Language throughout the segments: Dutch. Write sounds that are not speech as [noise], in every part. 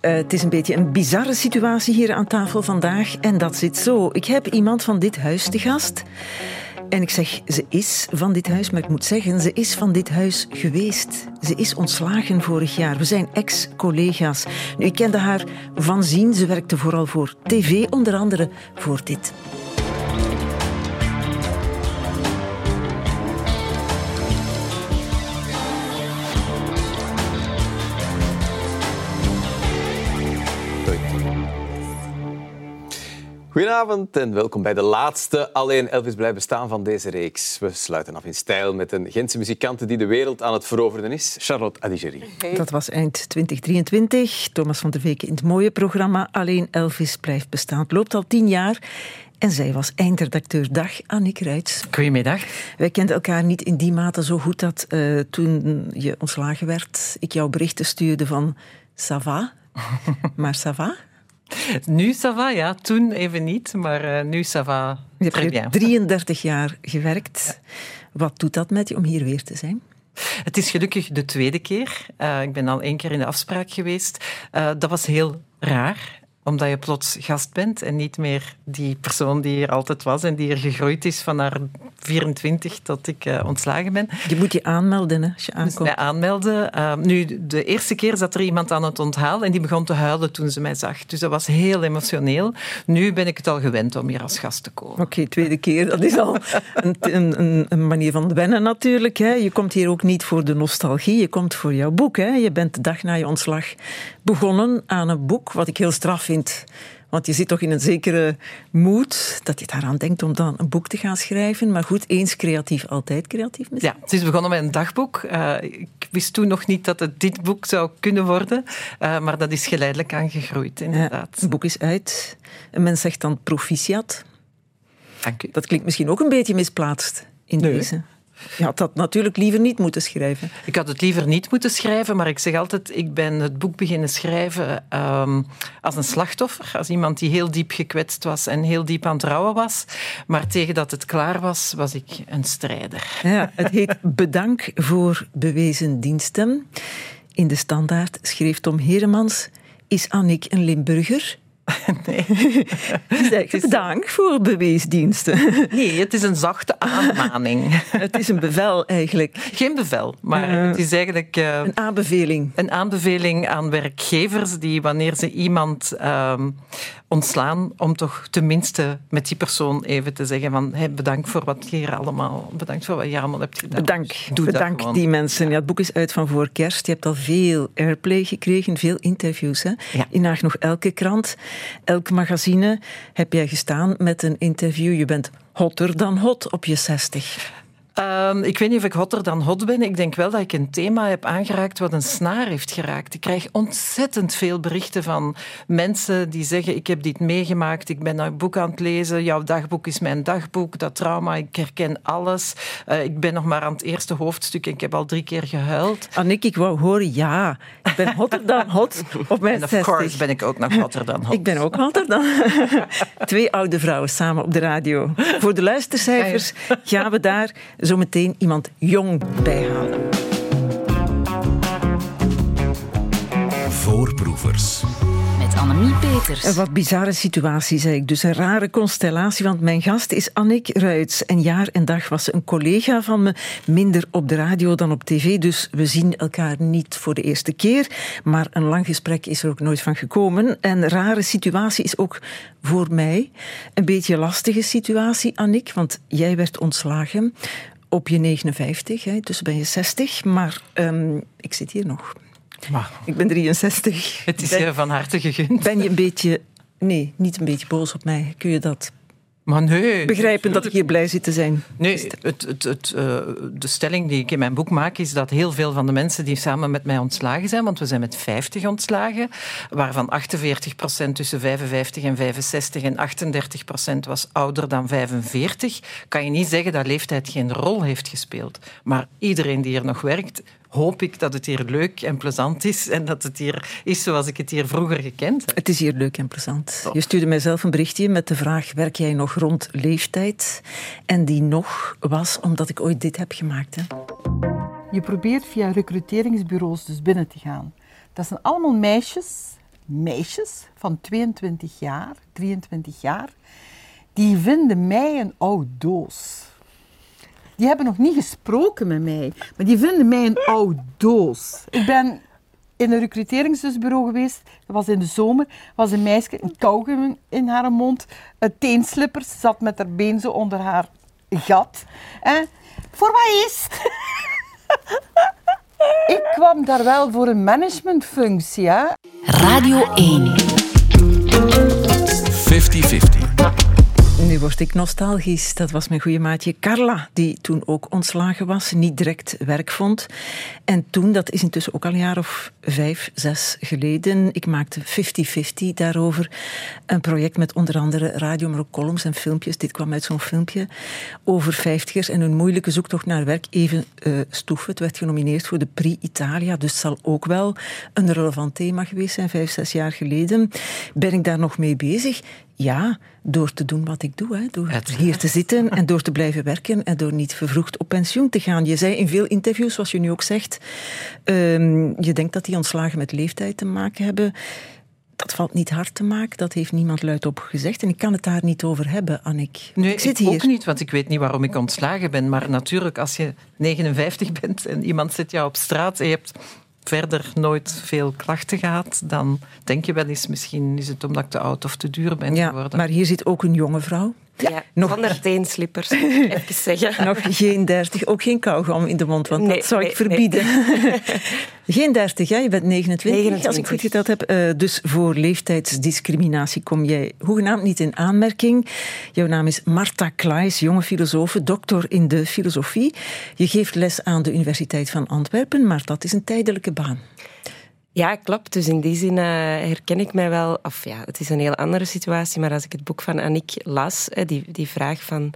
Uh, het is een beetje een bizarre situatie hier aan tafel vandaag. En dat zit zo. Ik heb iemand van dit huis te gast. En ik zeg, ze is van dit huis, maar ik moet zeggen, ze is van dit huis geweest. Ze is ontslagen vorig jaar. We zijn ex-collega's. Nu, ik kende haar van zien. Ze werkte vooral voor tv, onder andere voor dit. Goedenavond en welkom bij de laatste Alleen Elvis blijft bestaan van deze reeks. We sluiten af in stijl met een Gentse muzikante die de wereld aan het veroveren is, Charlotte Adigéry. Dat was eind 2023. Thomas van der Veken in het mooie programma Alleen Elvis blijft bestaan. Het loopt al tien jaar en zij was eindredacteur. Dag, Annick Ruits. Goedemiddag. Wij kenden elkaar niet in die mate zo goed dat uh, toen je ontslagen werd, ik jouw berichten stuurde van ça va, [laughs] maar ça va? Nu ça va, ja. Toen even niet, maar uh, nu ça va. Je hebt 33 jaar gewerkt. Wat doet dat met je om hier weer te zijn? Het is gelukkig de tweede keer. Uh, ik ben al één keer in de afspraak geweest. Uh, dat was heel raar omdat je plots gast bent en niet meer die persoon die er altijd was en die er gegroeid is van haar 24 tot ik uh, ontslagen ben. Je moet je aanmelden hè, als je aankomt. Dus aanmelden. Uh, nu, de eerste keer zat er iemand aan het onthaal en die begon te huilen toen ze mij zag. Dus dat was heel emotioneel. Nu ben ik het al gewend om hier als gast te komen. Oké, tweede keer. Dat is al een, een, een, manier van wennen natuurlijk. Hè. Je komt hier ook niet voor de nostalgie, je komt voor jouw boek. Hè. Je bent de dag na je ontslag begonnen aan een boek, wat ik heel straf vind. Want je zit toch in een zekere moed dat je daaraan denkt om dan een boek te gaan schrijven. Maar goed, eens creatief, altijd creatief misschien. Ja, het is begonnen met een dagboek. Uh, ik wist toen nog niet dat het dit boek zou kunnen worden. Uh, maar dat is geleidelijk aangegroeid, inderdaad. het boek is uit. Een mens zegt dan proficiat. Dank u. Dat klinkt misschien ook een beetje misplaatst in nee. deze. Je had dat natuurlijk liever niet moeten schrijven. Ik had het liever niet moeten schrijven, maar ik zeg altijd, ik ben het boek beginnen schrijven um, als een slachtoffer, als iemand die heel diep gekwetst was en heel diep aan het rouwen was. Maar tegen dat het klaar was, was ik een strijder. Ja, het heet Bedank voor bewezen diensten. In de standaard schreef Tom Heremans, is Annick een Limburger? [laughs] Nee. [laughs] Zeg, dank voor beweesdiensten. [laughs] Nee, het is een zachte aanmaning. Het is een bevel eigenlijk. Geen bevel, maar uh, het is eigenlijk... Uh, een aanbeveling. Een aanbeveling aan werkgevers die wanneer ze iemand um, ontslaan, om toch tenminste met die persoon even te zeggen van hey, bedankt voor wat je hier allemaal, bedankt voor wat je allemaal hebt gedaan. Bedank, Doe bedank die mensen. Ja, het boek is uit van voor kerst. Je hebt al veel airplay gekregen, veel interviews. Hè? Ja. In nog elke krant, elk magazine heb jij gestaan met een interview. Je bent hotter dan hot op je 60. Um, ik weet niet of ik hotter dan hot ben. Ik denk wel dat ik een thema heb aangeraakt wat een snaar heeft geraakt. Ik krijg ontzettend veel berichten van mensen die zeggen: Ik heb dit meegemaakt, ik ben een boek aan het lezen, jouw dagboek is mijn dagboek, dat trauma, ik herken alles. Uh, ik ben nog maar aan het eerste hoofdstuk en ik heb al drie keer gehuild. Annick, ik wou horen: ja, ik ben hotter dan hot op mijn en of 60. course ben ik ook nog hotter dan hot. Ik ben ook hotter dan. [laughs] Twee oude vrouwen samen op de radio. Voor de luistercijfers gaan we daar zo meteen iemand jong bijhalen. Voorproevers. Met Annemie Peters. Een wat bizarre situatie, zei ik. Dus een rare constellatie, want mijn gast is Annick Ruits. En jaar en dag was ze een collega van me, minder op de radio dan op tv. Dus we zien elkaar niet voor de eerste keer. Maar een lang gesprek is er ook nooit van gekomen. En een rare situatie is ook voor mij een beetje een lastige situatie, Annick. Want jij werd ontslagen op je 59, hè, dus ben je 60. Maar um, ik zit hier nog. Ik ben 63. het is ben, je van harte gegund. Ben je een beetje... Nee, niet een beetje boos op mij. Kun je dat maar nee. begrijpen dat ik hier blij zit te zijn? Nee, het, het, het, uh, de stelling die ik in mijn boek maak is dat heel veel van de mensen die samen met mij ontslagen zijn, want we zijn met 50 ontslagen, waarvan 48% tussen 55 en 65 en 38% was ouder dan 45, kan je niet zeggen dat leeftijd geen rol heeft gespeeld. Maar iedereen die er nog werkt, hoop ik dat het hier leuk en plezant is en dat het hier is zoals ik het hier vroeger gekend heb. Het is hier leuk en plezant. Top. Je stuurde mijzelf een berichtje met de vraag: werk jij nog rond leeftijd? En die nog was omdat ik ooit dit heb gemaakt. Hè? Je probeert via recruteringsbureaus dus binnen te gaan. Dat zijn allemaal meisjes meisjes van 22 jaar, 23 jaar, die vinden mij een oude doos. Die hebben nog niet gesproken met mij, maar die vinden mij een oude doos. Ik ben in een recruteringsbureau geweest. Dat was in de zomer. was een meisje, een kauwgum in haar mond, een teenslippers, zat met haar been zo onder haar gat. En voor wat is het? [laughs] Ik kwam daar wel voor een managementfunctie. Hè? Radio 1. 50-50. Nu word ik nostalgisch. Dat was mijn goede maatje Carla, die toen ook ontslagen was, niet direct werk vond. En toen, dat is intussen ook al een jaar of vijf, zes geleden, ik maakte 50-50 daarover. Een project met onder andere radio, maar ook columns en filmpjes. Dit kwam uit zo'n filmpje over vijftigers en hun moeilijke zoektocht naar werk. Even uh, stoeven. Het werd genomineerd voor de Prix Italia, dus zal ook wel een relevant thema geweest zijn, vijf, zes jaar geleden. Ben ik daar nog mee bezig? Ja, door te doen wat ik doe. Hè. Door hier te zitten en door te blijven werken en door niet vervroegd op pensioen te gaan. Je zei in veel interviews, zoals je nu ook zegt, um, je denkt dat die ontslagen met leeftijd te maken hebben. Dat valt niet hard te maken, dat heeft niemand luidop gezegd. En ik kan het daar niet over hebben, Annik. Nee, ik zit ik hier. ook niet, want ik weet niet waarom ik ontslagen ben. Maar natuurlijk, als je 59 bent en iemand zit jou op straat en je hebt verder nooit veel klachten gehad, dan denk je wel eens, misschien is het omdat ik te oud of te duur ben ja, geworden. Maar hier zit ook een jonge vrouw. Ja, nog... zonder teenslippers, [laughs] even zeggen. Nog geen dertig, ook geen kauwgom in de mond, want nee, dat zou nee, ik verbieden. Nee. [laughs] geen dertig, ja? je bent 29, 29, als ik goed geteld heb. Uh, dus voor leeftijdsdiscriminatie kom jij hoegenaamd niet in aanmerking. Jouw naam is Marta Klaes, jonge filosoof, doctor in de filosofie. Je geeft les aan de Universiteit van Antwerpen, maar dat is een tijdelijke baan. Ja, klopt. Dus in die zin uh, herken ik mij wel. Of ja, het is een heel andere situatie. Maar als ik het boek van Annick las, die, die vraag van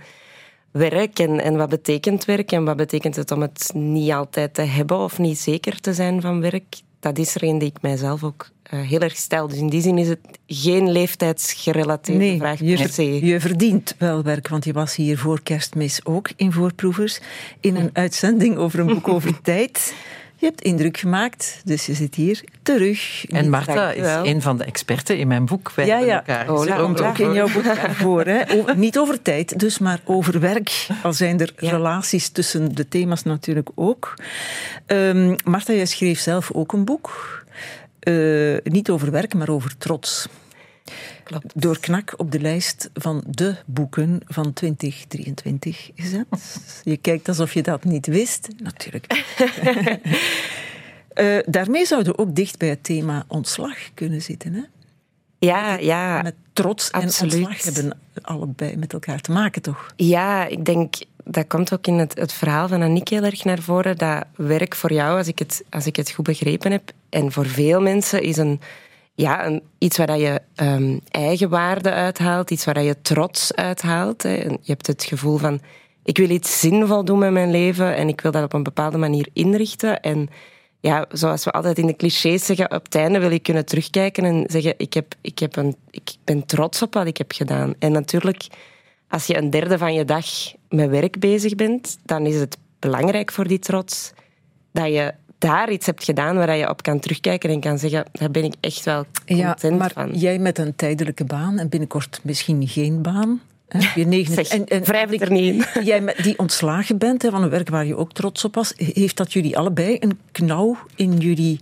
werk en, en wat betekent werk en wat betekent het om het niet altijd te hebben of niet zeker te zijn van werk, dat is er een die ik mijzelf ook uh, heel erg stel. Dus in die zin is het geen leeftijdsgerelateerde nee, vraag je, per se. Je verdient wel werk, want je was hier voor kerstmis ook in Voorproevers in een uitzending over een boek [laughs] over tijd. Je hebt indruk gemaakt, dus je zit hier terug. En Marta is een van de experten in mijn boek. Wij ja, ja. Elkaar. Oh, komt ook in jouw boek voor. Hè. Over, [laughs] niet over tijd, dus maar over werk. Al zijn er ja. relaties tussen de thema's natuurlijk ook. Um, Marta, jij schreef zelf ook een boek. Uh, niet over werk, maar over trots. Klopt. Door knak op de lijst van de boeken van 2023 gezet. Je kijkt alsof je dat niet wist. Natuurlijk. uh, [laughs] daarmee zouden we ook dicht bij het thema ontslag kunnen zitten. Hè? Ja, ja. Met trots absoluut. en ontslag hebben allebei met elkaar te maken, toch? Ja, ik denk dat komt ook in het, het verhaal van Annick heel erg naar voren. Dat werk voor jou, als ik het, als ik het goed begrepen heb, en voor veel mensen is een ja, een, iets waar je um, eigenwaarde uithaalt, iets waar je trots uithaalt. Hè. Je hebt het gevoel van, ik wil iets zinvol doen met mijn leven en ik wil dat op een bepaalde manier inrichten. En ja, zoals we altijd in de clichés zeggen, op het einde wil je kunnen terugkijken en zeggen, ik, heb, ik, heb een, ik ben trots op wat ik heb gedaan. En natuurlijk, als je een derde van je dag met werk bezig bent, dan is het belangrijk voor die trots dat je daar iets hebt gedaan waar je op kan terugkijken en kan zeggen, daar ben ik echt wel content ja, maar van. Jij met een tijdelijke baan en binnenkort misschien geen baan. Hè? Je negen, zeg, en, en, wrijf het er niet in. [laughs] Jij die ontslagen bent hè, van een werk waar je ook trots op was, heeft dat jullie allebei een knauw in jullie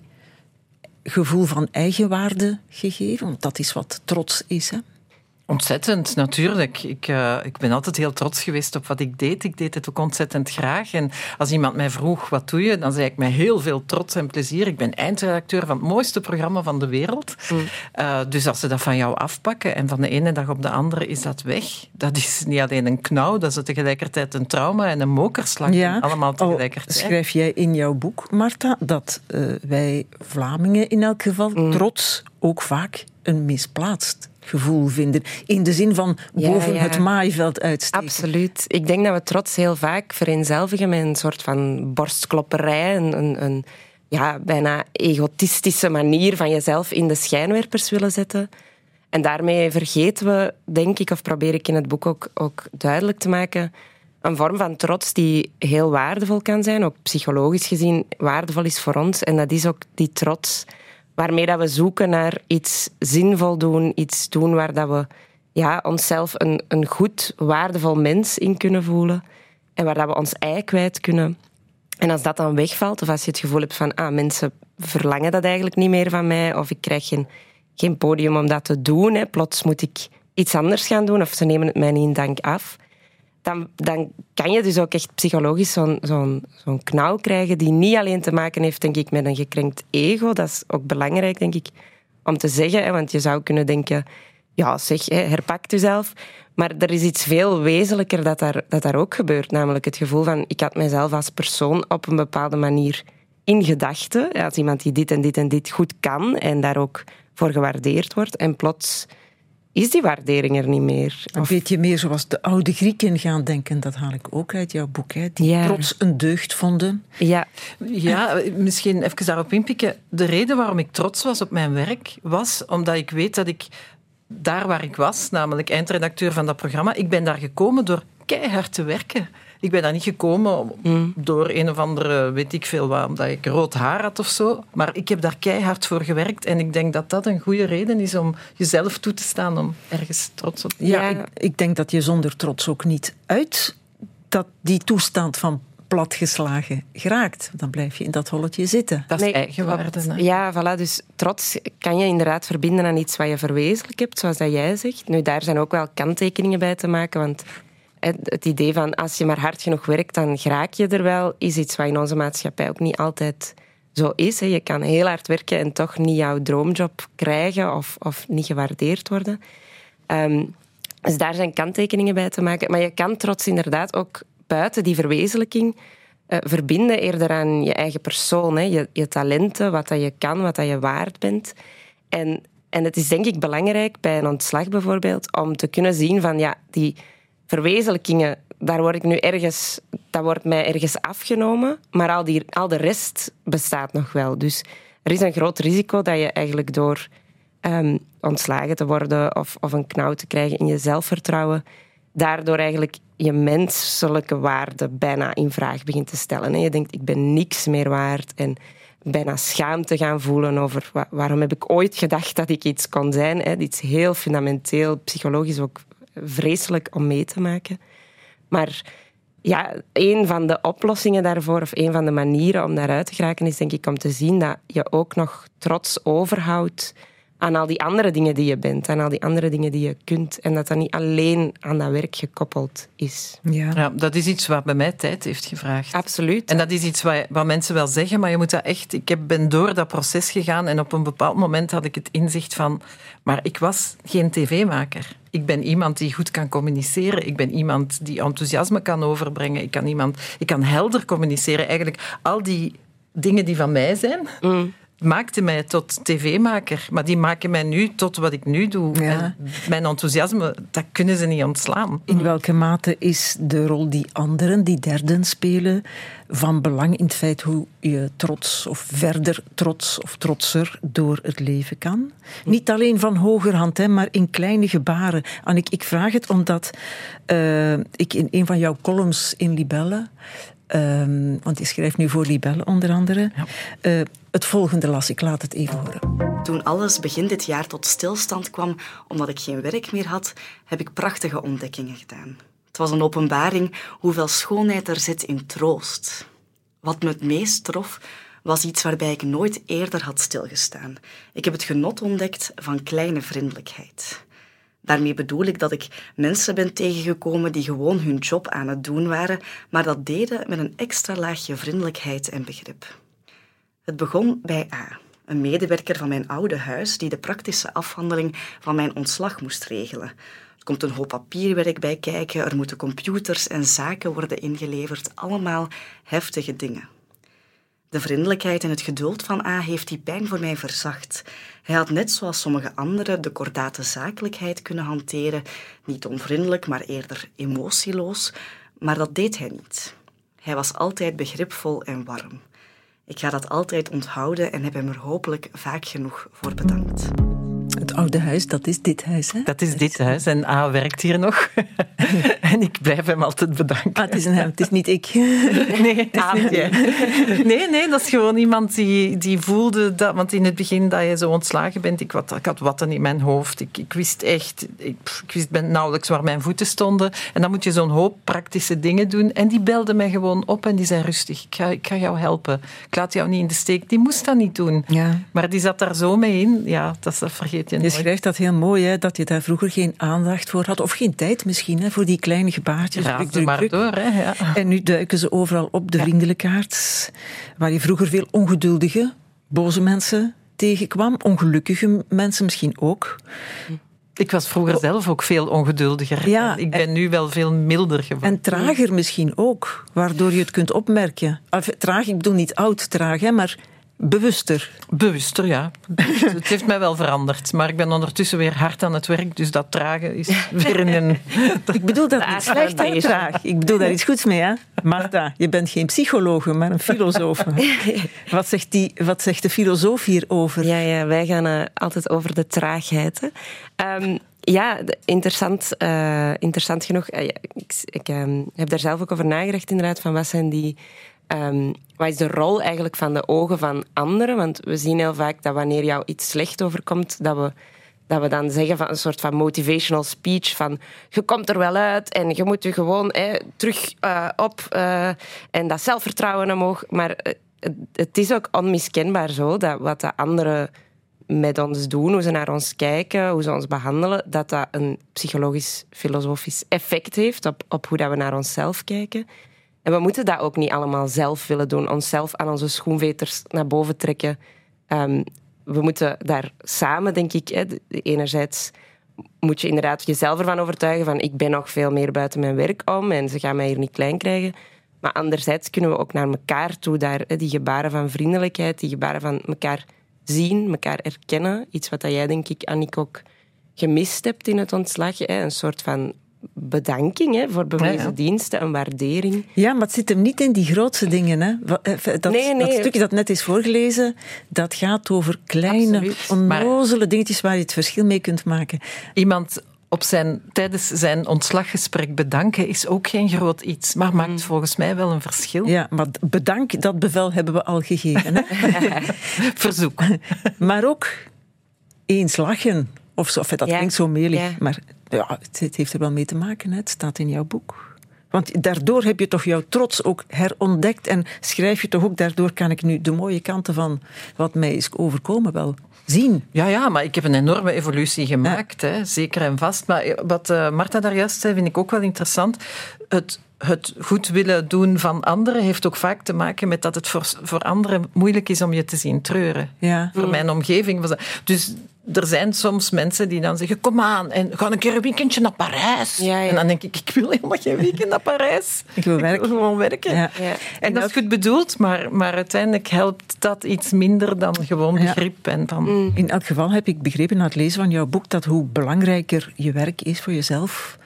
gevoel van eigenwaarde gegeven? Want dat is wat trots is, hè? Ontzettend, natuurlijk. Ik, uh, ik ben altijd heel trots geweest op wat ik deed. Ik deed het ook ontzettend graag. En als iemand mij vroeg, wat doe je? Dan zei ik met heel veel trots en plezier. Ik ben eindredacteur van het mooiste programma van de wereld. Mm. Uh, dus als ze dat van jou afpakken en van de ene dag op de andere is dat weg. Dat is niet alleen een knauw, dat is tegelijkertijd een trauma en een mokerslag. Ja. Allemaal tegelijkertijd. Oh, schrijf jij in jouw boek, Marta, dat uh, wij Vlamingen in elk geval mm. trots ook vaak een misplaatst gevoel vinden. In de zin van boven ja, ja. het maaiveld uitsteken. Absoluut. Ik denk dat we trots heel vaak vereenzelvigen met een soort van borstklopperij. Een, een, een ja, bijna egotistische manier van jezelf in de schijnwerpers willen zetten. En daarmee vergeten we, denk ik, of probeer ik in het boek ook, ook duidelijk te maken, een vorm van trots die heel waardevol kan zijn, ook psychologisch gezien waardevol is voor ons. En dat is ook die trots waarmee dat we zoeken naar iets zinvol doen, iets doen waar dat we ja, onszelf een, een goed, waardevol mens in kunnen voelen en waar dat we ons ei kwijt kunnen. En als dat dan wegvalt, of als je het gevoel hebt van ah, mensen verlangen dat eigenlijk niet meer van mij, of ik krijg geen, geen podium om dat te doen, hè, plots moet ik iets anders gaan doen, of ze nemen het mij niet in dank af, dan, kan je dus ook echt psychologisch zo'n zo'n zo'n knauw krijgen die niet alleen te maken heeft, denk ik, met een gekrenkt ego. Dat is ook belangrijk, denk ik, om te zeggen. Hè, want je zou kunnen denken, ja, zeg, herpak jezelf. Maar er is iets veel wezenlijker dat daar, dat daar ook gebeurt. Namelijk het gevoel van, ik had mezelf als persoon op een bepaalde manier in gedachten. Als iemand die dit en dit en dit goed kan en daar ook voor gewaardeerd wordt. En plots is die waardering er niet meer. Een beetje meer zoals de oude Grieken gaan denken. Dat haal ik ook uit jouw boek. Hè? Die ja. trots een deugd vonden. Ja. ja, misschien even daarop inpikken. De reden waarom ik trots was op mijn werk was omdat ik weet dat ik daar waar ik was, namelijk eindredacteur van dat programma, ik ben daar gekomen door keihard te werken. Ik ben daar niet gekomen mm. door een of andere, weet ik veel wat, omdat ik rood haar had of zo. Maar ik heb daar keihard voor gewerkt. En ik denk dat dat een goede reden is om jezelf toe te staan, om ergens trots op te zijn. Ja, ik, ik, denk dat je zonder trots ook niet uit dat die toestand van platgeslagen geraakt. Dan blijf je in dat holletje zitten. Dat is nee, eigenwaarde. Ja, voilà. Dus trots kan je inderdaad verbinden aan iets wat je verwezenlijk hebt, zoals dat jij zegt. Nu, daar zijn ook wel kanttekeningen bij te maken, want het idee van als je maar hard genoeg werkt, dan geraak je er wel, is iets wat in onze maatschappij ook niet altijd zo is. Je kan heel hard werken en toch niet jouw droomjob krijgen of, of niet gewaardeerd worden. Ehm, dus daar zijn kanttekeningen bij te maken. Maar je kan trots inderdaad ook buiten die verwezenlijking uh, verbinden eerder aan je eigen persoon, hè? Je, je talenten, wat dat je kan, wat dat je waard bent. En, en het is denk ik belangrijk bij een ontslag bijvoorbeeld om te kunnen zien van ja, die verwezenlijkingen, daar word ik nu ergens, dat wordt mij ergens afgenomen, maar al, die, al de rest bestaat nog wel. Dus er is een groot risico dat je eigenlijk door um, ontslagen te worden of, of een knauw te krijgen in je zelfvertrouwen, daardoor eigenlijk je menselijke waarde bijna in vraag begint te stellen. Je denkt, ik ben niks meer waard en bijna schaamte gaan voelen over waarom heb ik ooit gedacht dat ik iets kon zijn. Iets heel fundamenteel, psychologisch ook vreselijk om mee te maken. Maar ja, een van de oplossingen daarvoor, of een van de manieren om daaruit te geraken, is denk ik om te zien dat je ook nog trots overhoudt aan al die andere dingen die je bent, aan al die andere dingen die je kunt. En dat dat niet alleen aan dat werk gekoppeld is. Ja, ja dat is iets wat bij mij tijd heeft gevraagd. Absoluut. En dat is iets wat, wat mensen wel zeggen, maar je moet dat echt... Ik ben door dat proces gegaan en op een bepaald moment had ik het inzicht van... Maar ik was geen tv-maker. Ik ben iemand die goed kan communiceren. Ik ben iemand die enthousiasme kan overbrengen. Ik kan, iemand, ik kan helder communiceren. Eigenlijk al die dingen die van mij zijn... Mm maakte mij tot tv-maker. Maar die maken mij nu tot wat ik nu doe. mijn enthousiasme, dat kunnen ze niet ontslaan. In welke mate is de rol die anderen, die derden spelen, van belang in het feit hoe je trots of verder trots of trotser door het leven kan? Niet alleen van hogerhand, hè, maar in kleine gebaren. Annik, ik vraag het omdat uh, ik in een van jouw columns in Libelle Um, want je schrijft nu voor Libelle onder andere. Ja. Uh, het volgende las ik, laat het even horen. Toen alles begin dit jaar tot stilstand kwam omdat ik geen werk meer had, heb ik prachtige ontdekkingen gedaan. Het was een openbaring hoeveel schoonheid er zit in troost. Wat me het meest trof, was iets waarbij ik nooit eerder had stilgestaan. Ik heb het genot ontdekt van kleine vriendelijkheid. Daarmee bedoel ik dat ik mensen ben tegengekomen die gewoon hun job aan het doen waren, maar dat deden met een extra laagje vriendelijkheid en begrip. Het begon bij A, een medewerker van mijn oude huis die de praktische afhandeling van mijn ontslag moest regelen. Er komt een hoop papierwerk bij kijken, er moeten computers en zaken worden ingeleverd, allemaal heftige dingen. De vriendelijkheid en het geduld van A heeft die pijn voor mij verzacht. Hij had net zoals sommige anderen de kordate zakelijkheid kunnen hanteren, niet onvriendelijk, maar eerder emotieloos, maar dat deed hij niet. Hij was altijd begripvol en warm. Ik ga dat altijd onthouden en heb hem er hopelijk vaak genoeg voor bedankt oude huis, dat is dit huis, hè? Dat is dit huis. En A werkt hier nog. [laughs] en ik blijf hem altijd bedanken. Ah, het is een hem, het is niet ik. [laughs] Nee, het is niet jij. Nee, nee, dat is gewoon iemand die, die voelde dat... Want in het begin dat je zo ontslagen bent, ik, wat, ik had watten in mijn hoofd. Ik, ik wist echt... Ik, ik wist ben nauwelijks waar mijn voeten stonden. En dan moet je zo'n hoop praktische dingen doen. En die belde mij gewoon op en die zei rustig, ik ga, ik ga jou helpen. Ik laat jou niet in de steek. Die moest dat niet doen. Ja. Maar die zat daar zo mee in. Ja, dat, dat vergeet je Je nooit. schrijft dat heel mooi, hè, dat je daar vroeger geen aandacht voor had. Of geen tijd misschien, hè, voor die kleine gebaartjes. Raas Druk, druk, maar druk. door. Hè, ja. En nu duiken ze overal op, de vriendelijkaarts. Waar je vroeger veel ongeduldige, boze mensen tegenkwam. Ongelukkige mensen misschien ook. Ik was vroeger zelf ook veel ongeduldiger. Ja, ik ben nu wel veel milder geworden. En trager misschien ook, waardoor je het kunt opmerken. Enfin, traag, ik bedoel niet oud traag, hè, maar bewuster. Bewuster, ja. het heeft mij wel veranderd. Maar ik ben ondertussen weer hard aan het werk, dus dat tragen is weer een... [laughs] Ik bedoel dat niet slecht, hè, traag. Ik bedoel daar iets goeds mee, hè. Marta, je bent geen psychologe, maar een filosoof. [laughs] Wat zegt, die, wat zegt de filosoof hierover? Ja, ja wij gaan eh, altijd over de traagheid. Hè. Ehm, ja, interessant, eh, interessant genoeg. eh, ja, ik ik ehm, heb daar zelf ook over nagedacht, inderdaad, van wat zijn die... ehm, wat is de rol eigenlijk van de ogen van anderen? Want we zien heel vaak dat wanneer jou iets slecht overkomt, dat we, dat we dan zeggen van een soort van motivational speech van je komt er wel uit en je moet je gewoon terug eh, op eh, en dat zelfvertrouwen omhoog. Maar eh, het, het is ook onmiskenbaar zo dat wat de anderen met ons doen, hoe ze naar ons kijken, hoe ze ons behandelen, dat dat een psychologisch-filosofisch effect heeft op, op hoe dat we naar onszelf kijken. En we moeten dat ook niet allemaal zelf willen doen, onszelf aan onze schoenveters naar boven trekken. Ehm, we moeten daar samen, denk ik, hè, enerzijds moet je inderdaad jezelf ervan overtuigen van ik ben nog veel meer buiten mijn werk om en ze gaan mij hier niet klein krijgen. Maar anderzijds kunnen we ook naar elkaar toe daar die gebaren van vriendelijkheid, die gebaren van elkaar zien, elkaar erkennen. Iets wat jij, denk ik, Annick, ook gemist hebt in het ontslag. Hè? Een soort van bedanking hè, voor bewezen Ja, ja. diensten, een waardering. Ja, maar het zit hem niet in die grootste dingen. Hè. Eh, Dat, Nee, nee. dat stukje dat net is voorgelezen, dat gaat over kleine, Absoluut. Maar- onnozele dingetjes waar je het verschil mee kunt maken. Iemand op zijn, tijdens zijn ontslaggesprek bedanken is ook geen groot iets, maar maakt volgens mij wel een verschil. Ja, maar bedank, dat bevel hebben we al gegeven. Hè. [laughs] [laughs] Verzoek. maar ook eens lachen. Of zo, dat Ja. klinkt zo melig, Ja. maar ja, het, het heeft er wel mee te maken. Hè. Het staat in jouw boek. Want daardoor heb je toch jouw trots ook herontdekt en schrijf je toch ook, daardoor kan ik nu de mooie kanten van wat mij is overkomen wel zien. Ja, ja, maar ik heb een enorme evolutie gemaakt, hè, zeker en vast. Maar wat eh, Marta daar juist zei, vind ik ook wel interessant. Het, het goed willen doen van anderen heeft ook vaak te maken met dat het voor, voor anderen moeilijk is om je te zien treuren. Ja. Voor mijn omgeving was dat. Dus er zijn soms mensen die dan zeggen: Kom aan, en ga een keer een weekendje naar Parijs. Ja, ja. En dan denk ik: Ik wil helemaal geen weekend naar Parijs. [laughs] Ik wil werken. gewoon werken. Ja. Ja. En dat is goed bedoeld, maar, maar uiteindelijk helpt dat iets minder dan gewoon Ja. begrip. En van, Mm. In elk geval heb ik begrepen na het lezen van jouw boek dat hoe belangrijker je werk is voor jezelf,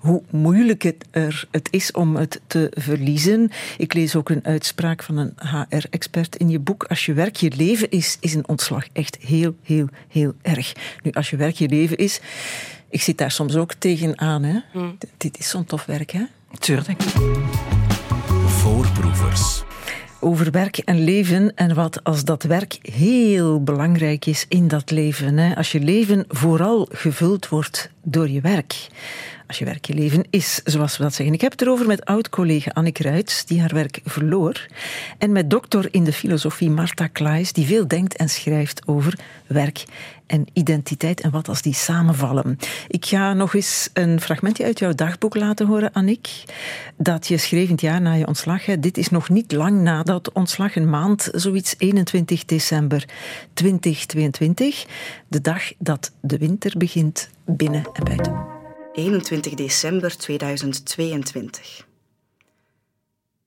hoe moeilijk het, er, het is om het te verliezen. Ik lees ook een uitspraak van een HR-expert in je boek. Als je werk je leven is, is een ontslag echt heel, heel, heel erg. Nu, als je werk je leven is, ik zit daar soms ook tegenaan. Hè? D- Dit is zo'n tof werk, hè? Tuurlijk. Voorproevers. over werk en leven en wat als dat werk heel belangrijk is in dat leven. Hè? Als je leven vooral gevuld wordt door je werk. Als je werk je leven is, zoals we dat zeggen. Ik heb het erover met oud-collega Annik Ruits, die haar werk verloor. En met doctor in de filosofie Marta Klaes, die veel denkt en schrijft over werk en identiteit en wat als die samenvallen. Ik ga nog eens een fragmentje uit jouw dagboek laten horen, Annick. Dat je schreef het jaar na je ontslag. Dit is nog niet lang na dat ontslag, een maand, zoiets 21 december 2022. De dag dat de winter begint binnen en buiten. 21 december 2022.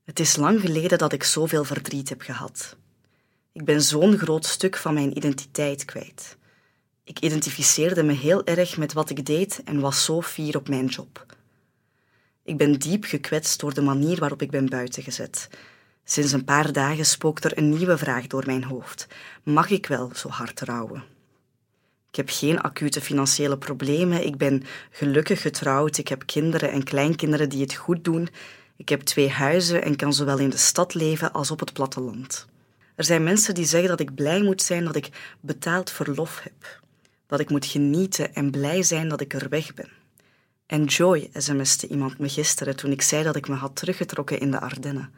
Het is lang geleden dat ik zoveel verdriet heb gehad. Ik ben zo'n groot stuk van mijn identiteit kwijt. Ik identificeerde me heel erg met wat ik deed en was zo fier op mijn job. Ik ben diep gekwetst door de manier waarop ik ben buitengezet. Sinds een paar dagen spookt er een nieuwe vraag door mijn hoofd. Mag ik wel zo hard rouwen? Ik heb geen acute financiële problemen. Ik ben gelukkig getrouwd. Ik heb kinderen en kleinkinderen die het goed doen. Ik heb twee huizen en kan zowel in de stad leven als op het platteland. Er zijn mensen die zeggen dat ik blij moet zijn dat ik betaald verlof heb. Dat ik moet genieten en blij zijn dat ik er weg ben. Enjoy, sms'te iemand me gisteren toen ik zei dat ik me had teruggetrokken in de Ardennen.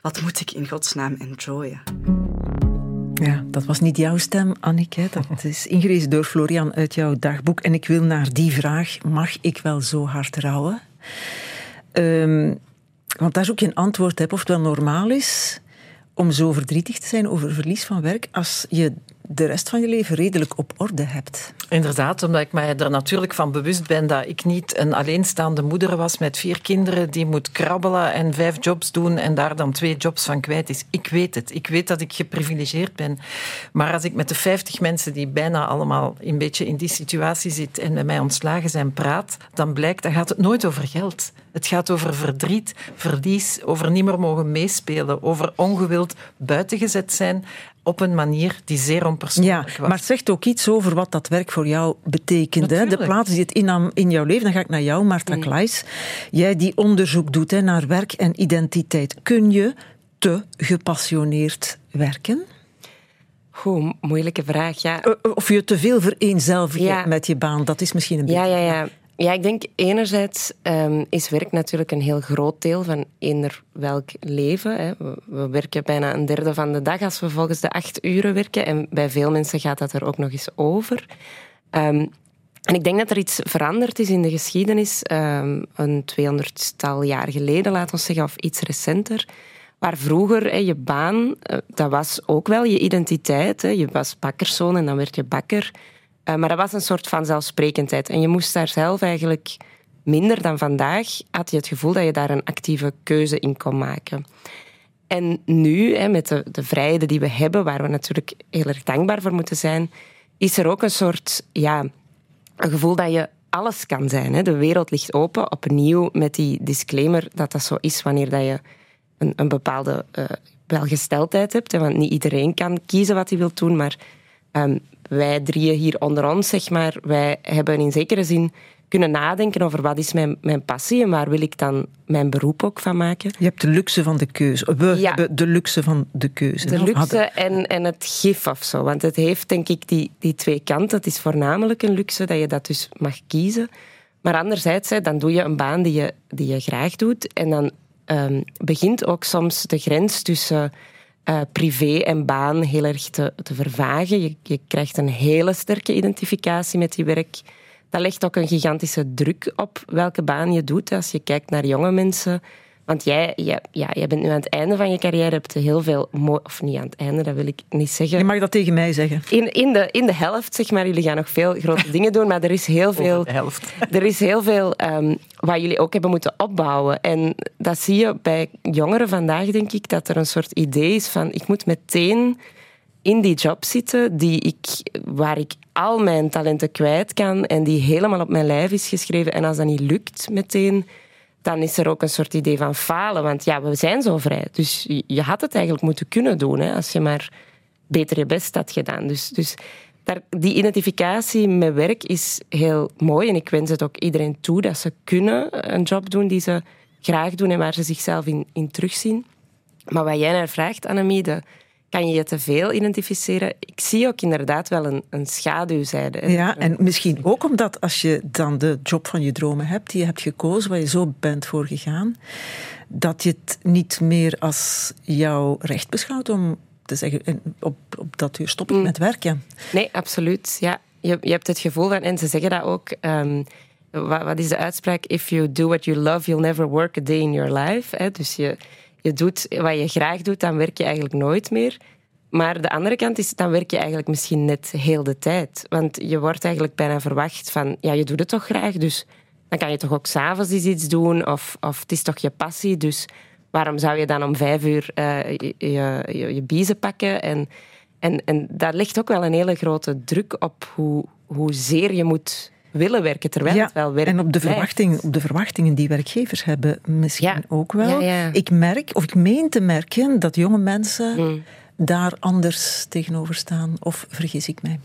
Wat moet ik in godsnaam enjoyen? Ja, dat was niet jouw stem, Annick. Dat [laughs] is ingelezen door Florian uit jouw dagboek. En ik wil naar die vraag, mag ik wel zo hard rouwen? Um, want daar zoek je een antwoord op of het wel normaal is om zo verdrietig te zijn over verlies van werk als je de rest van je leven redelijk op orde hebt. Inderdaad, omdat ik mij er natuurlijk van bewust ben dat ik niet een alleenstaande moeder was met vier kinderen die moet krabbelen en vijf jobs doen en daar dan twee jobs van kwijt is. Ik weet het. Ik weet dat ik geprivilegeerd ben. Maar als ik met de vijftig mensen die bijna allemaal een beetje in die situatie zitten en met mij ontslagen zijn praat, dan blijkt, dan gaat het nooit over geld. Het gaat over verdriet, verlies, over niet meer mogen meespelen, over ongewild buitengezet zijn op een manier die zeer onpersoonlijk ja, Maar het zegt ook iets over wat dat werk voor jou betekent. Hè? De plaats die het innam in jouw leven. Dan ga ik naar jou, Marta mm. Jij die onderzoek doet hè, naar werk en identiteit. Kun je te gepassioneerd werken? Goed, moeilijke vraag, ja. Eh, eh, of je te veel vereenzelvigt ja. met je baan, dat is misschien een beetje... Ja, ja, ja. Ja, ik denk enerzijds um, is werk natuurlijk een heel groot deel van eender welk leven. Hè. We, werken bijna een derde van de dag als we volgens de acht uren werken. En bij veel mensen gaat dat er ook nog eens over. Um, en ik denk dat er iets veranderd is in de geschiedenis, um, een tweehonderdtal jaar geleden, laten we zeggen, of iets recenter. Waar vroeger hè, je baan, uh, dat was ook wel je identiteit. Hè. Je was bakkerszoon en dan werd je bakker. Eh, maar dat was een soort van zelfsprekendheid. En je moest daar zelf eigenlijk minder dan vandaag, had je het gevoel dat je daar een actieve keuze in kon maken. En nu, hè, met de, de vrijheden die we hebben, waar we natuurlijk heel erg dankbaar voor moeten zijn, is er ook een soort, ja, een gevoel dat je alles kan zijn. Hè. De wereld ligt open, opnieuw met die disclaimer dat dat zo is wanneer dat je een, een bepaalde uh, welgesteldheid hebt. Hè, want niet iedereen kan kiezen wat hij wil doen, maar um, wij drieën hier onder ons, zeg maar, wij hebben in zekere zin kunnen nadenken over wat is mijn, mijn passie en waar wil ik dan mijn beroep ook van maken. Je hebt de luxe van de keuze. We hebben de luxe van de keuze. De luxe en, en het gif of zo. Want het heeft denk ik die, die twee kanten. Het is voornamelijk een luxe dat je dat dus mag kiezen. Maar anderzijds, dan doe je een baan die je, die je graag doet. En dan um, begint ook soms de grens tussen uh, privé en baan heel erg te, te vervagen. Je, je, krijgt een hele sterke identificatie met je werk. Dat legt ook een gigantische druk op welke baan je doet. Als je kijkt naar jonge mensen want jij, jij, ja, jij bent nu aan het einde van je carrière, hebt heel veel... Of niet aan het einde, dat wil ik niet zeggen. Je mag dat tegen mij zeggen. In, in, de, in de helft, zeg maar. Jullie gaan nog veel grote [laughs] dingen doen, maar er is heel veel... de helft. [laughs] Er is heel veel um, wat jullie ook hebben moeten opbouwen. En dat zie je bij jongeren vandaag, denk ik, dat er een soort idee is van... Ik moet meteen in die job zitten die ik, waar ik al mijn talenten kwijt kan en die helemaal op mijn lijf is geschreven. En als dat niet lukt meteen dan is er ook een soort idee van falen. Want ja, we zijn zo vrij. Dus je had het eigenlijk moeten kunnen doen, hè, als je maar beter je best had gedaan. Dus, dus daar, die identificatie met werk is heel mooi. En ik wens het ook iedereen toe dat ze kunnen een job doen die ze graag doen en waar ze zichzelf in, in terugzien. Maar wat jij naar vraagt, Annemie, kan je je te veel identificeren. Ik zie ook inderdaad wel een, een schaduwzijde. Ja, en misschien ook omdat als je dan de job van je dromen hebt, die je hebt gekozen, waar je zo bent voor gegaan, dat je het niet meer als jouw recht beschouwt om te zeggen, op, op dat uur stop ik mm. met werken. Nee, absoluut. Ja. Je, je hebt het gevoel van, en ze zeggen dat ook... Um, wat, wat, is de uitspraak? If you do what you love, you'll never work a day in your life. Hè? Dus je, je doet wat je graag doet, dan werk je eigenlijk nooit meer. Maar de andere kant is, dan werk je eigenlijk misschien net heel de tijd. Want je wordt eigenlijk bijna verwacht van, ja, je doet het toch graag, dus dan kan je toch ook s'avonds iets doen, of, of het is toch je passie, dus waarom zou je dan om vijf uur uh, je, je, biezen pakken? En, en, en daar ligt ook wel een hele grote druk op hoe, hoezeer je moet willen werken, terwijl het wel werkt. En op de, verwachting, op de verwachtingen die werkgevers hebben misschien ook wel. Ik merk, of ik meen te merken, dat jonge mensen... Hmm. daar anders tegenover staan? Of vergis ik mij?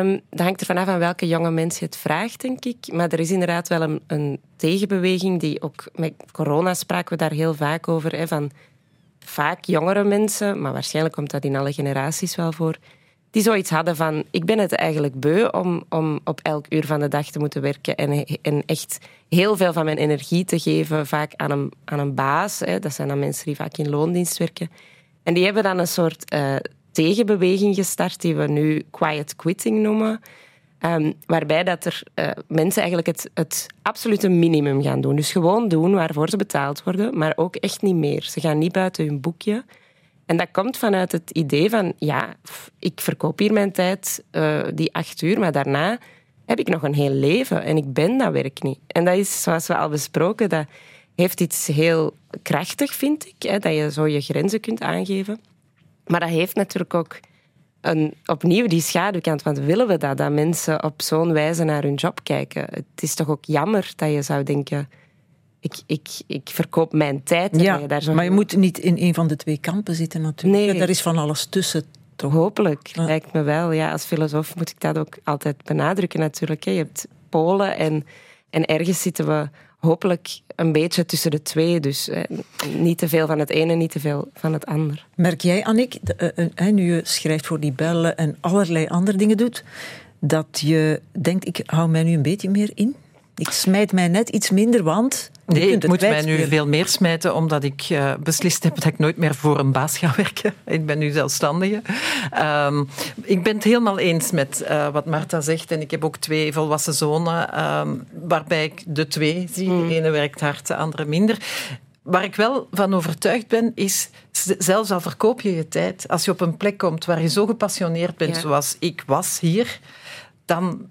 Um, dat hangt er vanaf aan welke jonge mens je het vraagt, denk ik. Maar er is inderdaad wel een, een tegenbeweging die ook... Met corona spraken we daar heel vaak over. Hè, van vaak jongere mensen, maar waarschijnlijk komt dat in alle generaties wel voor, die zoiets hadden van, ik ben het eigenlijk beu om, om op elk uur van de dag te moeten werken en, en echt heel veel van mijn energie te geven, vaak aan een, aan een baas. Hè. Dat zijn dan mensen die vaak in loondienst werken. En die hebben dan een soort uh, tegenbeweging gestart, die we nu quiet quitting noemen. Um, waarbij dat er uh, mensen eigenlijk het, het absolute minimum gaan doen. Dus gewoon doen waarvoor ze betaald worden, maar ook echt niet meer. Ze gaan niet buiten hun boekje. En dat komt vanuit het idee van, ja, ik verkoop hier mijn tijd, uh, die acht uur, maar daarna heb ik nog een heel leven en ik ben dat werk niet. En dat is, zoals we al besproken, dat heeft iets heel krachtig, vind ik, hè, dat je zo je grenzen kunt aangeven. Maar dat heeft natuurlijk ook een, opnieuw die schaduwkant. Want willen we dat, dat mensen op zo'n wijze naar hun job kijken? Het is toch ook jammer dat je zou denken... Ik, ik, ik verkoop mijn tijd. Ja, daar maar je moet niet in een van de twee kampen zitten natuurlijk. Nee. Er is van alles tussen. Toch? Hopelijk, lijkt me wel. Ja, als filosoof moet ik dat ook altijd benadrukken natuurlijk. Je hebt polen en, en ergens zitten we hopelijk een beetje tussen de twee. Dus eh, niet te veel van het ene, niet te veel van het ander. Merk jij, Annick, uh, uh, nu je schrijft voor die bellen en allerlei andere dingen doet, dat je denkt, ik hou mij nu een beetje meer in? Ik smijt mij net iets minder, want... Nee, ik moet mij nu veel meer smijten, omdat ik uh, beslist heb dat ik nooit meer voor een baas ga [laughs] werken. Ik ben nu zelfstandige. Um, ik ben het helemaal eens met uh, wat Marta zegt. En ik heb ook twee volwassen zonen, um, waarbij ik de twee zie. De Mm. ene werkt hard, de andere minder. Waar ik wel van overtuigd ben, is zelfs al verkoop je je tijd, als je op een plek komt waar je zo gepassioneerd bent, Ja. zoals ik was hier, dan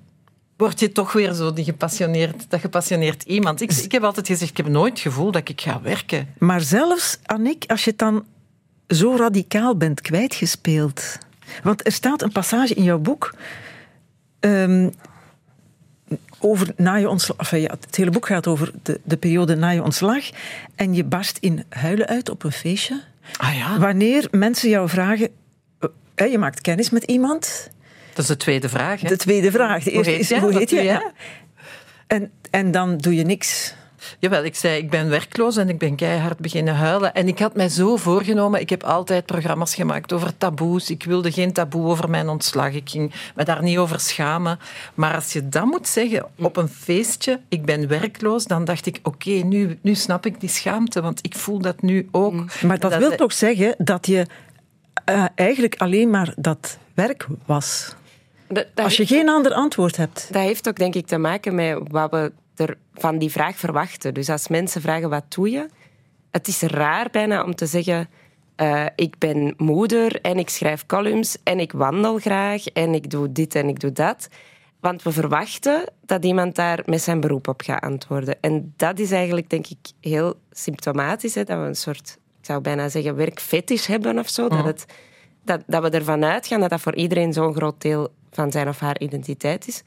word je toch weer zo die gepassioneerd, dat gepassioneerd iemand. Ik, ik heb altijd gezegd, ik heb nooit het gevoel dat ik ga werken. Maar zelfs, Annick, als je het dan zo radicaal bent kwijtgespeeld. Want er staat een passage in jouw boek ehm, over na je ontslag. enfin, ja, het hele boek gaat over de, de periode na je ontslag. En je barst in huilen uit op een feestje. Ah ja? Wanneer mensen jou vragen... eh, je maakt kennis met iemand. Dat is de tweede vraag. Hè? De tweede vraag. De Hoe eerste is, hoe heet je? Ja. En, en dan doe je niks. Jawel, ik zei, ik ben werkloos en ik ben keihard beginnen huilen. En ik had mij zo voorgenomen, ik heb altijd programma's gemaakt over taboes. Ik wilde geen taboe over mijn ontslag. Ik ging me daar niet over schamen. Maar als je dat moet zeggen op een feestje, ik ben werkloos, dan dacht ik, oké, nu, nu snap ik die schaamte, want ik voel dat nu ook. Maar dat, wil toch zeggen dat je eh, eigenlijk alleen maar dat werk was. Dat, dat Als je heeft- geen ander antwoord hebt. Dat heeft ook denk ik te maken met wat we er van die vraag verwachten. Dus als mensen vragen wat doe je, het is raar bijna om te zeggen eh, ik ben moeder en ik schrijf columns en ik wandel graag en ik doe dit en ik doe dat. Want we verwachten dat iemand daar met zijn beroep op gaat antwoorden. En dat is eigenlijk denk ik heel symptomatisch, hè, dat we een soort, ik zou bijna zeggen, werkfetish hebben of zo. Dat, het, dat, dat we ervan uitgaan dat dat voor iedereen zo'n groot deel van zijn of haar identiteit is.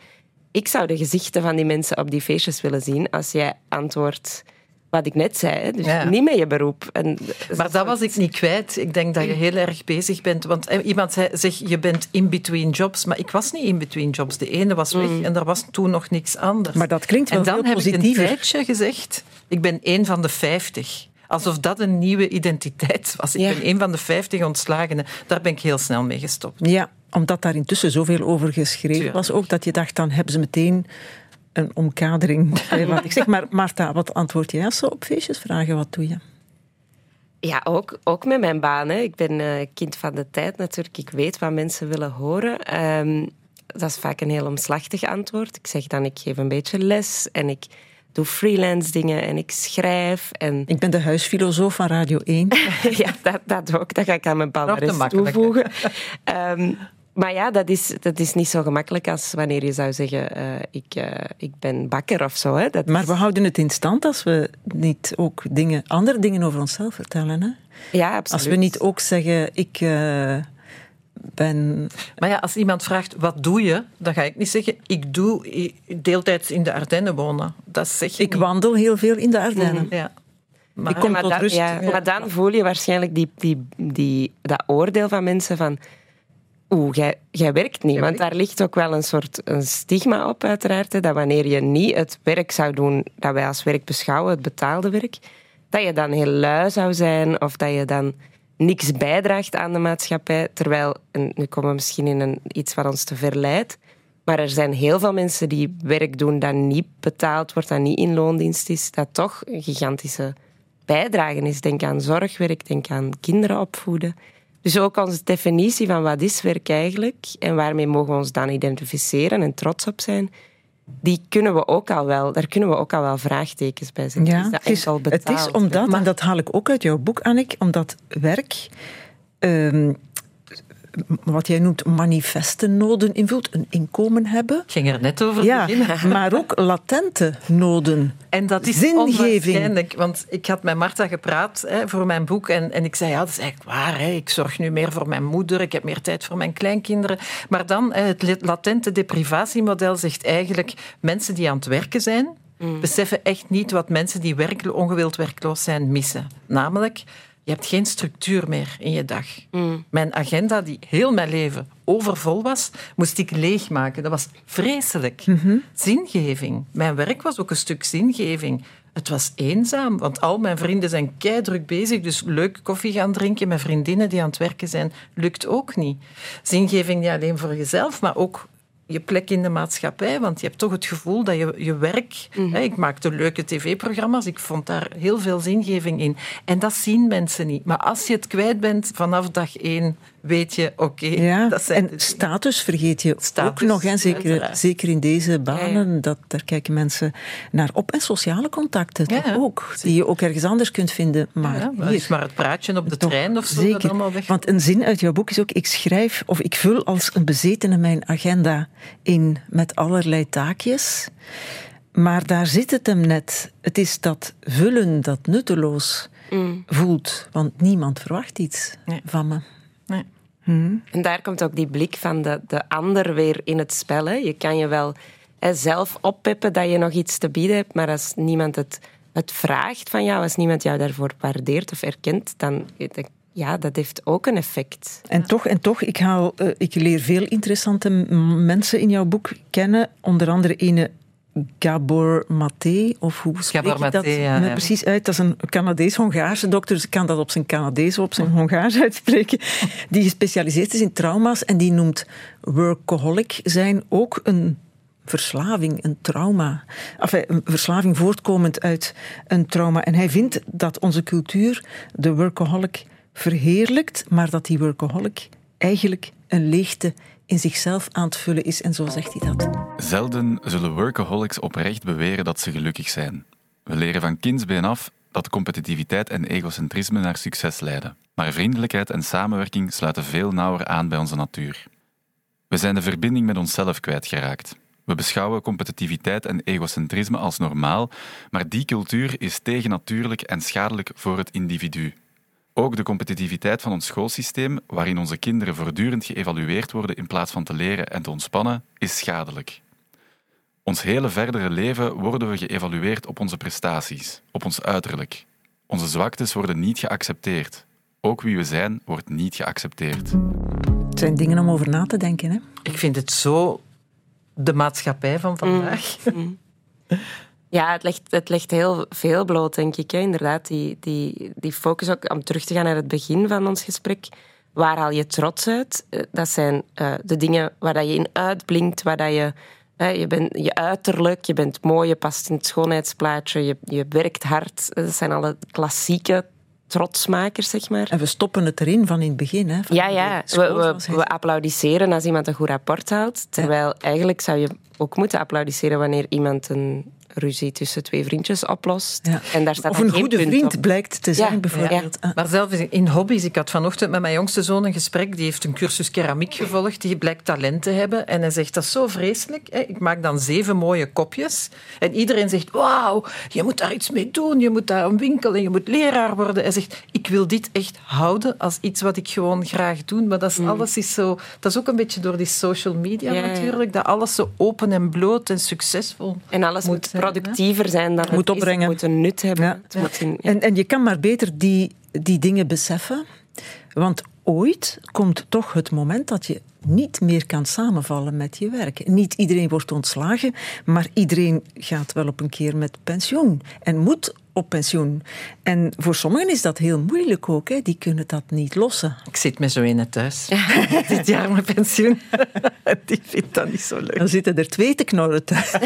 Ik zou de gezichten van die mensen op die feestjes willen zien als jij antwoordt wat ik net zei. Dus Ja. niet met je beroep. En, Maar dat was ik niet kwijt. Ik denk dat je heel erg bezig bent. Want eh, iemand zei, zeg, je bent in between jobs. Maar ik was niet in between jobs. De ene was weg en er was toen nog niks anders. Maar dat klinkt wel en dan veel heb ik een tijdje gezegd, ik ben één van de vijftig. Alsof dat een nieuwe identiteit was. Ik Ja. ben één van de vijftig ontslagenen. Daar ben ik heel snel mee gestopt. Ja, omdat daar intussen zoveel over geschreven Tuurlijk. was ook, dat je dacht, dan hebben ze meteen een omkadering. [laughs] bij wat ik zeg maar, Marta, wat antwoord jij als ze op feestjes vragen? Wat doe je? Ja, ook, ook met mijn baan. Hè. Ik ben eh, kind van de tijd natuurlijk. Ik weet wat mensen willen horen. Ehm, dat is vaak een heel omslachtig antwoord. Ik zeg dan, ik geef een beetje les en ik doe freelance dingen en ik schrijf. En Ik ben de huisfilosoof van Radio 1. [laughs] ja, dat, dat ook. Dat ga ik aan mijn hè? toevoegen. Ehm, maar ja, dat is, dat is niet zo gemakkelijk als wanneer je zou zeggen, eh, ik, eh, ik ben bakker of zo. Hè. Dat Maar is- we houden het in stand als we niet ook dingen, andere dingen over onszelf vertellen. Hè? ja, absoluut. Als we niet ook zeggen, ik eh, ben... Maar ja, als iemand vraagt, wat doe je? Dan ga ik niet zeggen, ik doe deeltijds in de Ardennen wonen. Dat zeg je Ik niet. wandel heel veel in de Ardennen. Ja. Maar, Ik kom maar, tot dan, rust. ja, maar dan voel je waarschijnlijk die, die, die, dat oordeel van mensen van... Oeh, jij, jij werkt niet. Want daar ligt ook wel een soort een stigma op, uiteraard. Hè, dat wanneer je niet het werk zou doen dat wij als werk beschouwen, het betaalde werk, dat je dan heel lui zou zijn of dat je dan niks bijdraagt aan de maatschappij. Terwijl, en nu komen we misschien in een, iets wat ons te ver leidt, maar er zijn heel veel mensen die werk doen dat niet betaald wordt, dat niet in loondienst is, dat toch een gigantische bijdrage is. Denk aan zorgwerk, denk aan kinderen opvoeden. Dus ook onze definitie van wat is werk eigenlijk en waarmee mogen we ons dan identificeren en trots op zijn, die kunnen we ook al wel, daar kunnen we ook al wel vraagtekens bij zetten. Ja, is dat het is, enkel het is betaald? omdat, en dat haal ik ook uit jouw boek, Annik, omdat werk, ehm, wat jij noemt manifestennoden invult, een inkomen hebben. Ik ging er net over Ja, beginnen. [laughs] maar ook latente noden. En dat is Zingeving. Want ik had met Marta gepraat hè, voor mijn boek. En, en ik zei, ja, dat is eigenlijk waar. Hè. Ik zorg nu meer voor mijn moeder. Ik heb meer tijd voor mijn kleinkinderen. Maar dan, hè, het latente deprivatiemodel zegt eigenlijk... mensen die aan het werken zijn... beseffen echt niet wat mensen die werklo- ongewild werkloos zijn missen. Namelijk... Je hebt geen structuur meer in je dag. Mijn agenda, die heel mijn leven overvol was, moest ik leegmaken. Dat was vreselijk. Zingeving. Mijn werk was ook een stuk zingeving. Het was eenzaam, want al mijn vrienden zijn keidruk bezig. Dus leuk koffie gaan drinken met vriendinnen die aan het werken zijn, lukt ook niet. Zingeving niet alleen voor jezelf, maar ook je plek in de maatschappij. Want je hebt toch het gevoel dat je, je werk... Hè, ik maakte leuke tv-programma's, ik vond daar heel veel zingeving in. En dat zien mensen niet. Maar als je het kwijt bent vanaf dag één, weet je, oké, Ja, [laughs] dat zijn en status vergeet je Status, ook nog, hè, zeker, uiteraard. zeker in deze banen. Dat, daar kijken mensen naar op. En sociale contacten Ja, toch ja. ook, die je ook ergens anders kunt vinden. Maar Ja, hier, maar het praatje op de Toch, trein of zo, Zeker. dat allemaal weg. Want een zin uit jouw boek is ook: ik schrijf of ik vul als een bezetene mijn agenda in met allerlei taakjes. Maar daar zit het hem net. Het is dat vullen dat nutteloos voelt. Want niemand verwacht iets Nee. van me. Nee. En daar komt ook die blik van de, de ander weer in het spel. Hè. Je kan je wel hè, zelf oppeppen dat je nog iets te bieden hebt, maar als niemand het, het vraagt van jou, als niemand jou daarvoor waardeert of erkent, dan ja, dat heeft ook een effect. En toch, en toch ik, haal, eh, ik leer veel interessante mensen in jouw boek kennen. Onder andere ene Gabor Maté, of hoe spreek Gabor je dat Maté, ja, me ja. precies uit? Dat is een Canadees-Hongaarse dokter, dus ik kan dat op zijn Canadees of op zijn Hongaars [laughs] uitspreken, die gespecialiseerd is in trauma's en die noemt workaholic zijn ook een verslaving, een trauma. Enfin, een verslaving voortkomend uit een trauma. En hij vindt dat onze cultuur de workaholic verheerlijkt, maar dat die workaholic eigenlijk een leegte in zichzelf aan het vullen is. En zo zegt hij dat. Zelden zullen workaholics oprecht beweren dat ze gelukkig zijn. We leren van kindsbeen af dat competitiviteit en egocentrisme naar succes leiden. Maar vriendelijkheid en samenwerking sluiten veel nauwer aan bij onze natuur. We zijn de verbinding met onszelf kwijtgeraakt. We beschouwen competitiviteit en egocentrisme als normaal, maar die cultuur is tegennatuurlijk en schadelijk voor het individu. Ook de competitiviteit van ons schoolsysteem, waarin onze kinderen voortdurend geëvalueerd worden in plaats van te leren en te ontspannen, is schadelijk. Ons hele verdere leven worden we geëvalueerd op onze prestaties, op ons uiterlijk. Onze zwaktes worden niet geaccepteerd. Ook wie we zijn wordt niet geaccepteerd. Het zijn dingen om over na te denken. Hè? Ik vind het zo de maatschappij van vandaag. Ja, het legt, het legt heel veel bloot, denk ik. Hè. Inderdaad, die, die, die focus ook, om terug te gaan naar het begin van ons gesprek. Waar haal je trots uit? Eh, Dat zijn eh, de dingen waar dat je in uitblinkt, waar dat je... hè, je bent je uiterlijk, je bent mooi, je past in het schoonheidsplaatje, je, je werkt hard. Dat zijn alle klassieke trotsmakers, zeg maar. En we stoppen het erin van in het begin. Hè, van Ja, ja. We, school, we, we applaudisseren als iemand een goed rapport houdt. Terwijl eigenlijk zou je ook moeten applaudisseren wanneer iemand een ruzie tussen twee vriendjes oplost. Ja. En daar staat Of een geen goede punt vriend op. blijkt te zijn, Ja, bijvoorbeeld. Ah. Maar zelfs in hobby's, ik had vanochtend met mijn jongste zoon een gesprek, die heeft een cursus keramiek gevolgd, die blijkt talent te hebben. En hij zegt, dat is zo vreselijk. Hè. Ik maak dan zeven mooie kopjes. En iedereen zegt, wauw, je moet daar iets mee doen, je moet daar een winkel en je moet leraar worden. Hij zegt, ik wil dit echt houden als iets wat ik gewoon graag doe. Maar dat is, alles is zo... Dat is ook een beetje door die social media Ja, ja. natuurlijk, dat alles zo open en bloot en succesvol En alles moet, zijn. Productiever zijn dan het moet is. opbrengen. Het moet een nut hebben. Ja. Het moet in- En, en je kan maar beter die, die dingen beseffen. Want ooit komt toch het moment dat je niet meer kan samenvallen met je werk. Niet iedereen wordt ontslagen, maar iedereen gaat wel op een keer met pensioen. En moet op pensioen. En voor sommigen is dat heel moeilijk ook. Hè. Die kunnen dat niet lossen. Ik zit met zo in thuis. [laughs] Dit jaar mijn pensioen. [laughs] Die vindt dat niet zo leuk. Dan zitten er twee te knorren thuis. [laughs]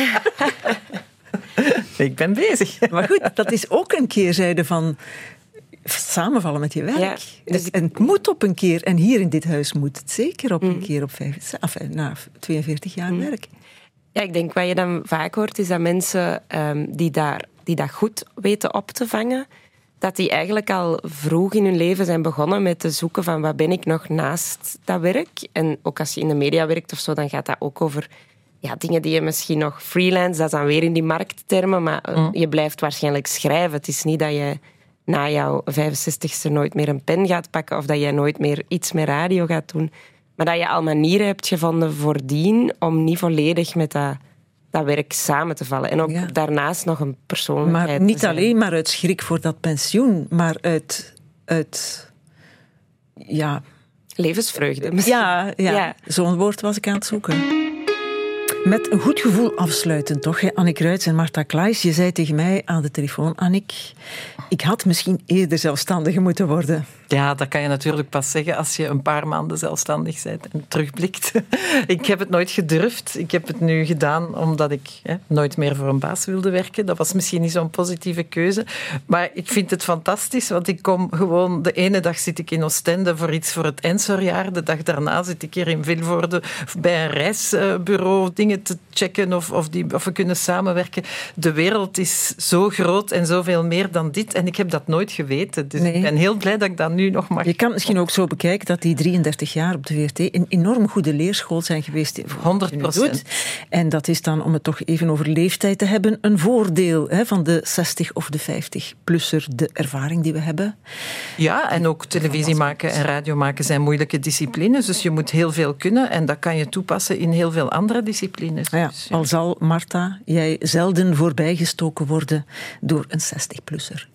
[laughs] Ik ben bezig. Maar goed, dat is ook een keerzijde van samenvallen met je werk. Ja, dus ik- En het moet op een keer, en hier in dit huis moet het zeker op een keer op vijf, af, na 42 jaar werk. Ja, ik denk wat je dan vaak hoort, is dat mensen ehm, die, daar, die dat goed weten op te vangen, dat die eigenlijk al vroeg in hun leven zijn begonnen met te zoeken van wat ben ik nog naast dat werk. En ook als je in de media werkt of zo, dan gaat dat ook over ja, dingen die je misschien nog freelance, dat is dan weer in die markttermen, maar eh, je blijft waarschijnlijk schrijven. Het is niet dat je na jouw 65ste nooit meer een pen gaat pakken of dat jij nooit meer iets met radio gaat doen. Maar dat je al manieren hebt gevonden voordien om niet volledig met dat, dat werk samen te vallen. En ook Ja. daarnaast nog een persoonlijkheid Maar niet alleen maar uit schrik voor dat pensioen, maar uit, uit ja, Levensvreugde. misschien. ja, ja, Ja. zo'n woord was ik aan het zoeken. Met een goed gevoel afsluiten, toch? Hè? Annick en Marta Klaes. Je zei tegen mij aan de telefoon, Annick, ik had misschien eerder zelfstandige moeten worden. Ja, dat kan je natuurlijk pas zeggen als je een paar maanden zelfstandig bent en terugblikt. [laughs] ik heb het nooit gedurfd. Ik heb het nu gedaan omdat ik hè, nooit meer voor een baas wilde werken. Dat was misschien niet zo'n positieve keuze. Maar ik vind het fantastisch, want ik kom gewoon... De ene dag zit ik in Oostende voor iets voor het Ensorjaar. De dag daarna zit ik hier in Vilvoorde bij een reisbureau dingen te checken of, of, die, of we kunnen samenwerken. De wereld is zo groot en zoveel meer dan dit. En ik heb dat nooit geweten. Dus Nee. ik ben heel blij dat ik dat nu nog mag. Je kan het misschien ook zo bekijken dat die 33 jaar op de VRT een enorm goede leerschool zijn geweest. voor wat je nu 100%. doet. En dat is dan, om het toch even over leeftijd te hebben, een voordeel hè, van de 60 of de 50-plusser, de ervaring die we hebben. Ja, en ook televisie maken en radio maken zijn moeilijke disciplines. Dus je moet heel veel kunnen en dat kan je toepassen in heel veel andere disciplines. Ja, Dus, ja. al zal Marta jij zelden voorbijgestoken worden door een 60-plusser.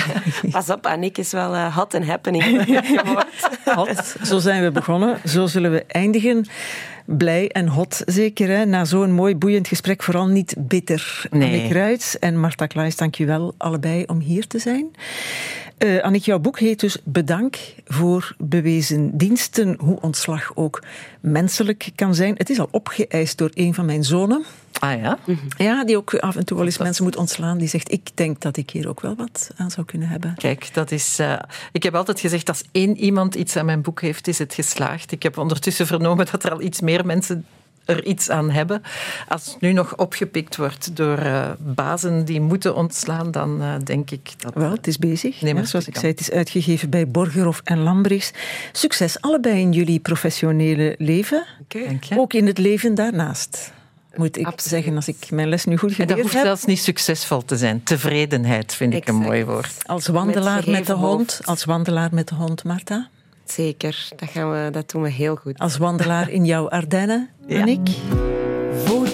[laughs] Pas op, Annick is wel eh, hot and happening. [laughs] Hot, zo zijn we begonnen. Zo zullen we eindigen. Blij en hot zeker. Hè? Na zo'n mooi boeiend gesprek vooral niet bitter. Nee. Annick Ruijts en Marta Klaes, dank je wel allebei om hier te zijn. Eh Annick, jouw boek heet dus Bedank voor bewezen diensten. Hoe ontslag ook menselijk kan zijn. Het is al opgeëist door een van mijn zonen. Ah ja? Ja, die ook af en toe wel eens mensen moet ontslaan. Die zegt, ik denk dat ik hier ook wel wat aan zou kunnen hebben. Kijk, dat is. eh, ik heb altijd gezegd: als één iemand iets aan mijn boek heeft, is het geslaagd. Ik heb ondertussen vernomen dat er al iets meer mensen er iets aan hebben. Als het nu nog opgepikt wordt door eh, bazen die moeten ontslaan, dan eh, denk ik dat. Wel, het is bezig. Nee, maar Ja, zoals ik kan. zei, het is uitgegeven bij Borgerhof en Lambrechts. Succes allebei in jullie professionele leven. Je? Ook in het leven daarnaast. Moet ik Absoluut. zeggen, als ik mijn les nu goed En dat geleerd hoeft heb. zelfs niet succesvol te zijn. Tevredenheid vind ik een mooi woord. Als wandelaar met, de hond. hoofd. Als wandelaar met de hond, Marta. Zeker, dat, gaan we, dat doen we heel goed. Als wandelaar in jouw Ardennen, Ja. Annick. Voor